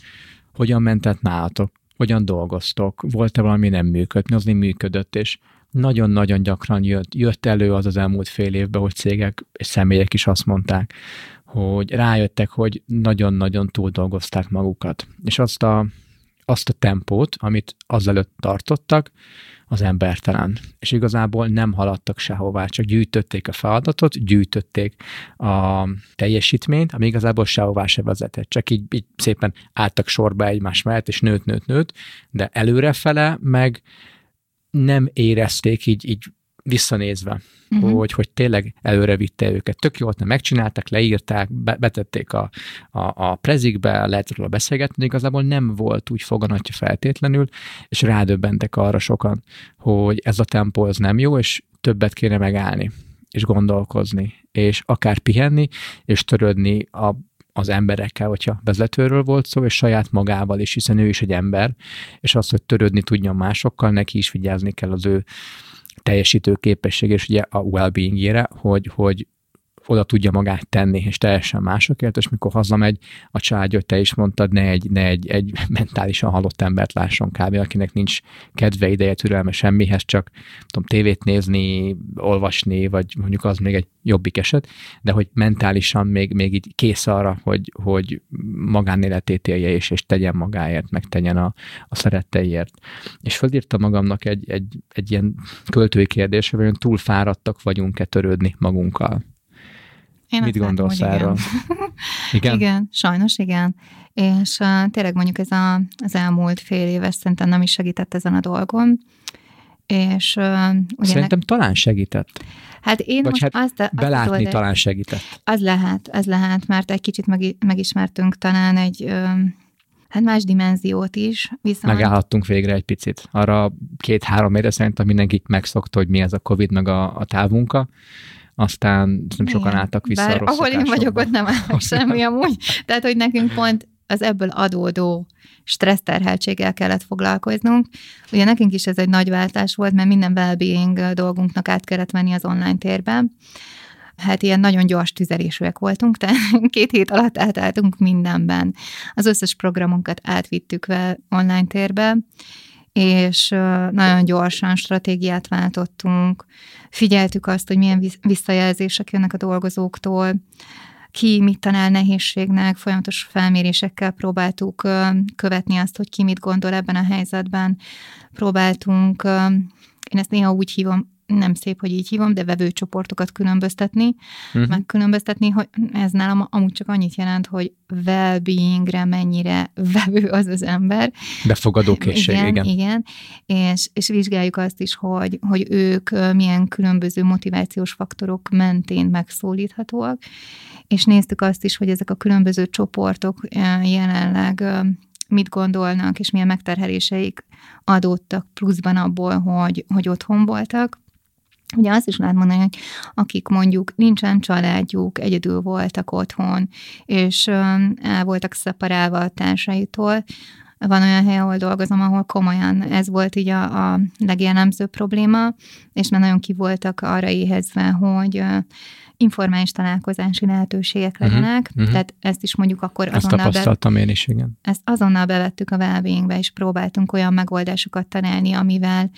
hogyan mentett nálatok, hogyan dolgoztok, volt-e valami nem működött, mi az nem működött, és nagyon-nagyon gyakran jött, jött elő az az elmúlt fél évben, hogy cégek és személyek is azt mondták, hogy rájöttek, hogy nagyon-nagyon túl dolgozták magukat. És azt a azt a tempót, amit azelőtt tartottak, az embertelen. És igazából nem haladtak sehová, csak gyűjtötték a feladatot, gyűjtötték a teljesítményt, ami igazából sehová se vezetett. Csak így, így szépen álltak sorba egymás mellett, és nőtt, nőtt, nőtt, de előrefele meg nem érezték így, így visszanézve, uh-huh. hogy, hogy tényleg előre vitte őket. Tök jó, nem megcsinálták, leírták, be, betették a, a, a prezikbe, lehet róla beszélgetni, de igazából nem volt úgy foganatja feltétlenül, és rádöbbentek arra sokan, hogy ez a tempó az nem jó, és többet kéne megállni, és gondolkozni, és akár pihenni, és törődni a az emberekkel, hogyha vezetőről volt szó, és saját magával is, hiszen ő is egy ember, és az, hogy törődni tudjon másokkal, neki is vigyázni kell az ő teljesítő képesség, és ugye a well-being hogy, hogy oda tudja magát tenni, és teljesen másokért, és mikor hazamegy a család, hogy te is mondtad, ne egy, ne egy, egy <laughs> mentálisan halott embert lásson kb., akinek nincs kedve, ideje, türelme semmihez, csak tudom, tévét nézni, olvasni, vagy mondjuk az még egy jobbik eset, de hogy mentálisan még, még így kész arra, hogy, hogy magánéletét élje és, és tegyen magáért, meg tegyen a, a szeretteiért. És fölírtam magamnak egy, egy, egy ilyen költői kérdésre, hogy túl fáradtak vagyunk-e törődni magunkkal én Mit gondolsz látom, erről? Igen. <laughs> igen? igen, sajnos igen. És uh, tényleg mondjuk ez a, az elmúlt fél éves szerintem nem is segített ezen a dolgon. És uh, ugye Szerintem ne... talán segített. Hát én Vagy most hát azt, belátni azt talán segített. Az lehet, ez lehet, mert egy kicsit meg, megismertünk talán egy ö, hát más dimenziót is. Viszont... Megállhattunk végre egy picit. Arra két-három éve szerintem mindenki megszokta, hogy mi ez a Covid, meg a, a távmunka aztán nem sokan álltak vissza Bár a rossz ahol én vagyok, ott nem állok <laughs> semmi amúgy. Tehát, hogy nekünk pont az ebből adódó stresszterheltséggel kellett foglalkoznunk. Ugye nekünk is ez egy nagy váltás volt, mert minden well-being dolgunknak át kellett venni az online térben. Hát ilyen nagyon gyors tüzelésűek voltunk, tehát <laughs> két hét alatt átálltunk mindenben. Az összes programunkat átvittük ve online térbe, és nagyon gyorsan stratégiát váltottunk, figyeltük azt, hogy milyen visszajelzések jönnek a dolgozóktól, ki mit tanál nehézségnek, folyamatos felmérésekkel próbáltuk követni azt, hogy ki mit gondol ebben a helyzetben. Próbáltunk, én ezt néha úgy hívom, nem szép, hogy így hívom, de vevőcsoportokat különböztetni, uh-huh. megkülönböztetni, hogy ez nálam amúgy csak annyit jelent, hogy well-beingre mennyire <laughs> vevő az az ember. Befogadó készség, igen. Igen, igen. És, és vizsgáljuk azt is, hogy, hogy ők milyen különböző motivációs faktorok mentén megszólíthatóak, és néztük azt is, hogy ezek a különböző csoportok jelenleg mit gondolnak, és milyen megterheléseik adódtak pluszban abból, hogy, hogy otthon voltak. Ugye azt is lehet mondani, hogy akik mondjuk nincsen családjuk, egyedül voltak otthon, és el voltak szeparálva a társaitól, van olyan hely, ahol dolgozom, ahol komolyan ez volt így a, a legjellemzőbb probléma, és már nagyon ki voltak arra éhezve, hogy informális találkozási lehetőségek mhm, legyenek, uh-huh, uh-huh. tehát ezt is mondjuk akkor ezt azonnal... Tapasztaltam be... én is, igen. Ezt azonnal bevettük a wellbeingbe, és próbáltunk olyan megoldásokat találni, amivel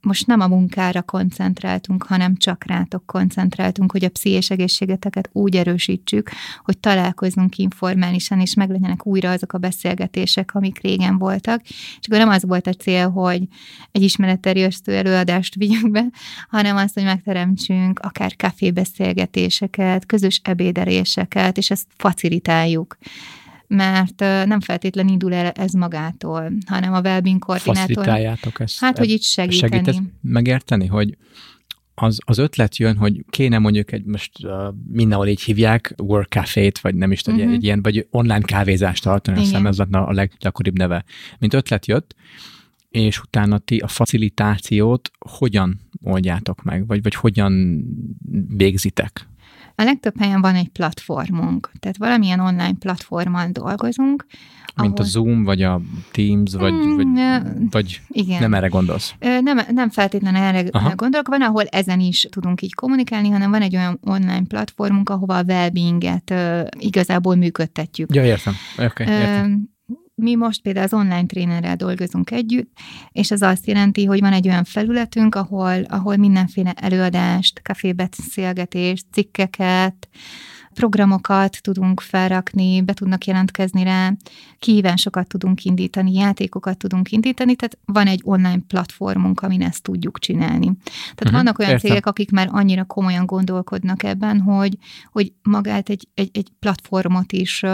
most nem a munkára koncentráltunk, hanem csak rátok koncentráltunk, hogy a pszichés egészségeteket úgy erősítsük, hogy találkozunk informálisan, és meglegyenek újra azok a beszélgetések, amik régen voltak. És akkor nem az volt a cél, hogy egy ismeretterjesztő előadást vigyünk be, hanem az, hogy megteremtsünk akár kafébeszélgetéseket, közös ebédeléseket, és ezt facilitáljuk mert nem feltétlenül indul el ez magától, hanem a wellbeing koordinátor. Ezt. Hát, hogy itt segíteni. Segítesz megérteni, hogy az, az ötlet jön, hogy kéne mondjuk egy, most uh, mindenhol így hívják, work café-t, vagy nem is tudom, uh-huh. egy ilyen, vagy online kávézást tartani, hiszem ez a leggyakoribb neve. Mint ötlet jött, és utána ti a facilitációt hogyan oldjátok meg, vagy, vagy hogyan végzitek? A legtöbb helyen van egy platformunk, tehát valamilyen online platformon dolgozunk. Mint ahol... a Zoom, vagy a Teams, vagy, mm, vagy, vagy igen. nem erre gondolsz? Nem, nem feltétlenül erre Aha. gondolok. Van, ahol ezen is tudunk így kommunikálni, hanem van egy olyan online platformunk, ahova a wellbeinget igazából működtetjük. Ja, értem. Okay, értem. Mi most például az online trénerrel dolgozunk együtt, és ez azt jelenti, hogy van egy olyan felületünk, ahol, ahol mindenféle előadást, kafébeszélgetést, cikkeket, programokat tudunk felrakni, be tudnak jelentkezni rá, kihívásokat tudunk indítani, játékokat tudunk indítani, tehát van egy online platformunk, amin ezt tudjuk csinálni. Tehát uh-huh, vannak olyan értem. cégek, akik már annyira komolyan gondolkodnak ebben, hogy, hogy magát egy, egy, egy platformot is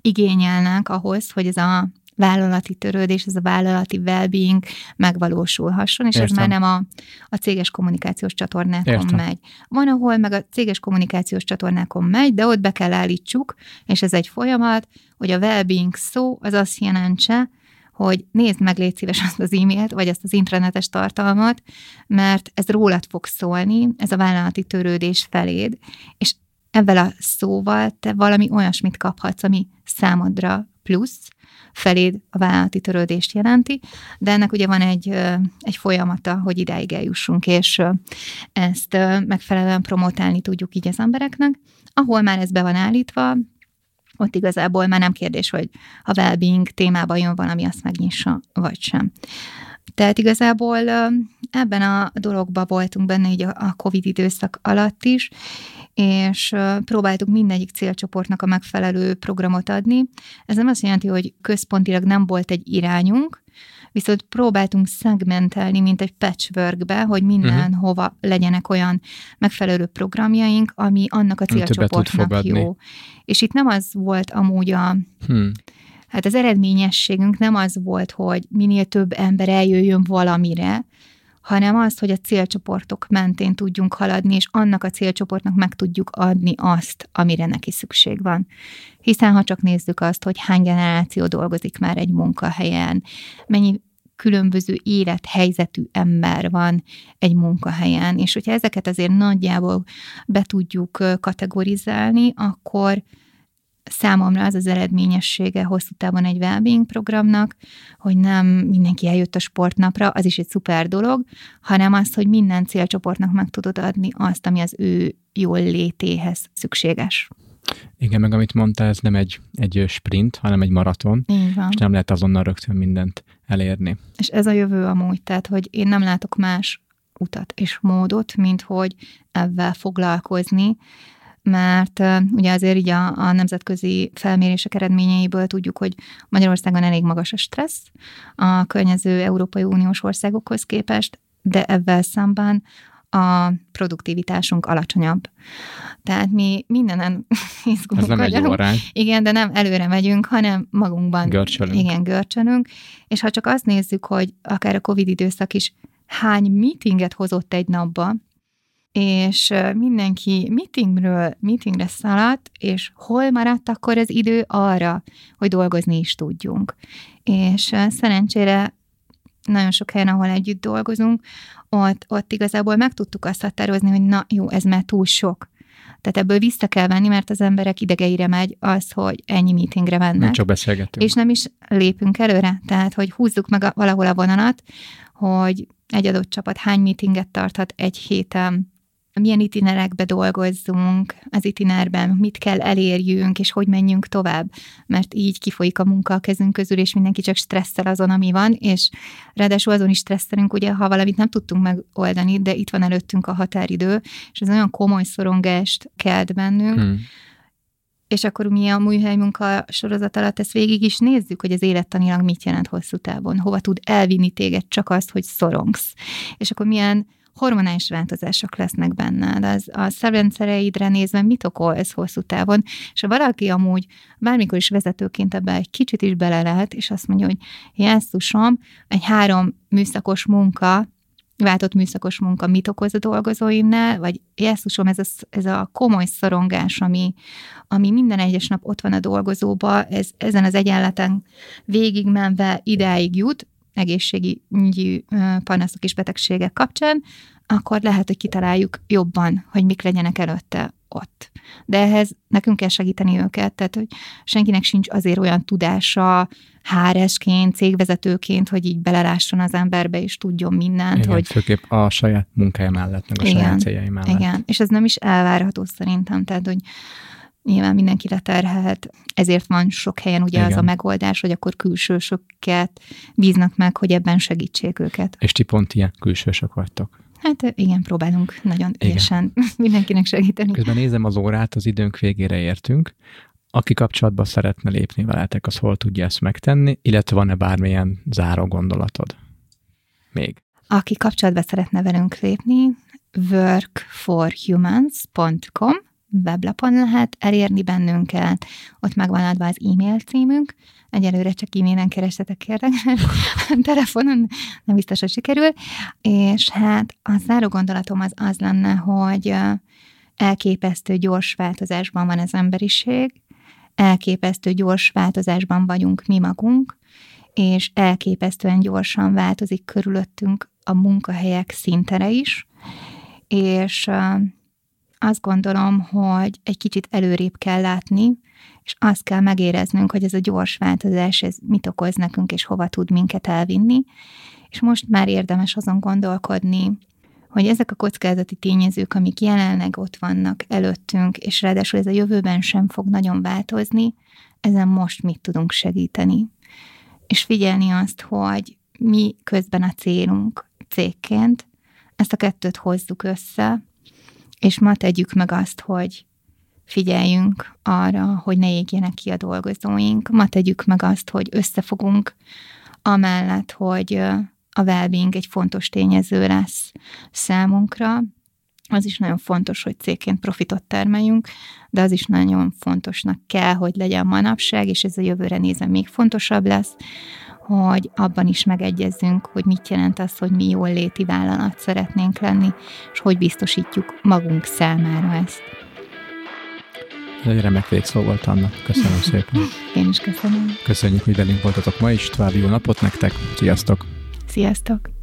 igényelnek ahhoz, hogy ez a vállalati törődés, ez a vállalati well-being megvalósulhasson, és Értem. ez már nem a, a céges kommunikációs csatornákon Értem. megy. Van, ahol meg a céges kommunikációs csatornákon megy, de ott be kell állítsuk, és ez egy folyamat, hogy a well-being szó az azt jelentse, hogy nézd meg, légy szíves azt az e-mailt, vagy ezt az intranetes tartalmat, mert ez rólad fog szólni, ez a vállalati törődés feléd, és ebben a szóval te valami olyasmit kaphatsz, ami számodra plusz, feléd a vállalati törődést jelenti, de ennek ugye van egy, egy folyamata, hogy idáig eljussunk, és ezt megfelelően promotálni tudjuk így az embereknek. Ahol már ez be van állítva, ott igazából már nem kérdés, hogy a well-being témában jön valami, azt megnyissa, vagy sem. Tehát igazából ebben a dologban voltunk benne így a COVID időszak alatt is, és próbáltuk mindegyik célcsoportnak a megfelelő programot adni. Ez nem azt jelenti, hogy központilag nem volt egy irányunk, viszont próbáltunk szegmentelni, mint egy patchworkbe, hogy mindenhova uh-huh. legyenek olyan megfelelő programjaink, ami annak a célcsoportnak jó. És itt nem az volt amúgy a... Hmm. Hát az eredményességünk nem az volt, hogy minél több ember eljöjjön valamire, hanem az, hogy a célcsoportok mentén tudjunk haladni, és annak a célcsoportnak meg tudjuk adni azt, amire neki szükség van. Hiszen ha csak nézzük azt, hogy hány generáció dolgozik már egy munkahelyen, mennyi különböző élethelyzetű ember van egy munkahelyen, és hogyha ezeket azért nagyjából be tudjuk kategorizálni, akkor számomra az az eredményessége hosszú távon egy wellbeing programnak, hogy nem mindenki eljött a sportnapra, az is egy szuper dolog, hanem az, hogy minden célcsoportnak meg tudod adni azt, ami az ő jól létéhez szükséges. Igen, meg amit mondtál, ez nem egy, egy sprint, hanem egy maraton, és nem lehet azonnal rögtön mindent elérni. És ez a jövő amúgy, tehát, hogy én nem látok más utat és módot, mint hogy ebben foglalkozni, mert ugye azért így a, a nemzetközi felmérések eredményeiből tudjuk, hogy Magyarországon elég magas a stressz a környező Európai Uniós országokhoz képest, de ebben szemben a produktivitásunk alacsonyabb. Tehát mi mindenen <laughs> izgulunk. Ez nem egy arány. Igen, de nem előre megyünk, hanem magunkban. Görcsölünk. Igen, görcsölünk. És ha csak azt nézzük, hogy akár a Covid időszak is hány meetinget hozott egy napba, és mindenki meetingről meetingre szaladt, és hol maradt akkor az idő arra, hogy dolgozni is tudjunk. És szerencsére nagyon sok helyen, ahol együtt dolgozunk, ott, ott igazából meg tudtuk azt határozni, hogy na jó, ez már túl sok. Tehát ebből vissza kell venni, mert az emberek idegeire megy az, hogy ennyi meetingre mennek. Nem csak beszélgetünk. És nem is lépünk előre. Tehát, hogy húzzuk meg a, valahol a vonalat, hogy egy adott csapat hány meetinget tarthat egy héten, milyen itinerekbe dolgozzunk, az itinerben mit kell elérjünk, és hogy menjünk tovább, mert így kifolyik a munka a kezünk közül, és mindenki csak stresszel azon, ami van, és ráadásul azon is stresszelünk, ugye, ha valamit nem tudtunk megoldani, de itt van előttünk a határidő, és ez olyan komoly szorongást kelt bennünk, hmm. És akkor mi a műhely munka sorozat alatt ezt végig is nézzük, hogy az élettanilag mit jelent hosszú távon, hova tud elvinni téged csak azt, hogy szorongsz. És akkor milyen hormonális változások lesznek benned, az a szervrendszereidre nézve mit okoz hosszú távon, és ha valaki amúgy bármikor is vezetőként ebbe egy kicsit is bele lehet, és azt mondja, hogy Jesszusom, egy három műszakos munka, váltott műszakos munka mit okoz a dolgozóimnál, vagy Jesszusom, ez a, ez a komoly szorongás, ami, ami minden egyes nap ott van a dolgozóba, ez, ezen az egyenleten végigmenve idáig jut, egészségi panaszok és betegségek kapcsán, akkor lehet, hogy kitaláljuk jobban, hogy mik legyenek előtte ott. De ehhez nekünk kell segíteni őket, tehát hogy senkinek sincs azért olyan tudása háresként, cégvezetőként, hogy így belelásson az emberbe, és tudjon mindent. Igen, hogy... főképp a saját munkája mellett, meg a igen, saját céljai mellett. Igen, és ez nem is elvárható szerintem, tehát hogy nyilván mindenki leterhelt, ezért van sok helyen ugye Igen. az a megoldás, hogy akkor külsősöket bíznak meg, hogy ebben segítsék őket. És ti pont ilyen külsősök vagytok. Hát igen, próbálunk nagyon ügyesen <laughs> mindenkinek segíteni. Közben nézem az órát, az időnk végére értünk. Aki kapcsolatba szeretne lépni veletek, az hol tudja ezt megtenni, illetve van-e bármilyen záró gondolatod? Még. Aki kapcsolatba szeretne velünk lépni, workforhumans.com weblapon lehet elérni bennünket, ott meg van adva az e-mail címünk, egyelőre csak e-mailen keresetek kérlek, <laughs> telefonon nem biztos, hogy sikerül, és hát a záró gondolatom az az lenne, hogy elképesztő gyors változásban van az emberiség, elképesztő gyors változásban vagyunk mi magunk, és elképesztően gyorsan változik körülöttünk a munkahelyek szintere is, és azt gondolom, hogy egy kicsit előrébb kell látni, és azt kell megéreznünk, hogy ez a gyors változás, ez mit okoz nekünk, és hova tud minket elvinni. És most már érdemes azon gondolkodni, hogy ezek a kockázati tényezők, amik jelenleg ott vannak előttünk, és ráadásul ez a jövőben sem fog nagyon változni, ezen most mit tudunk segíteni. És figyelni azt, hogy mi közben a célunk cégként, ezt a kettőt hozzuk össze, és ma tegyük meg azt, hogy figyeljünk arra, hogy ne égjenek ki a dolgozóink. Ma tegyük meg azt, hogy összefogunk amellett, hogy a well egy fontos tényező lesz számunkra. Az is nagyon fontos, hogy cégként profitot termeljünk, de az is nagyon fontosnak kell, hogy legyen manapság, és ez a jövőre nézve még fontosabb lesz, hogy abban is megegyezzünk, hogy mit jelent az, hogy mi jól léti vállalat szeretnénk lenni, és hogy biztosítjuk magunk számára ezt. Ez egy remek végszó volt, Anna. Köszönöm <laughs> szépen. Én is köszönöm. Köszönjük, hogy velünk voltatok ma is. További jó napot nektek. Sziasztok! Sziasztok!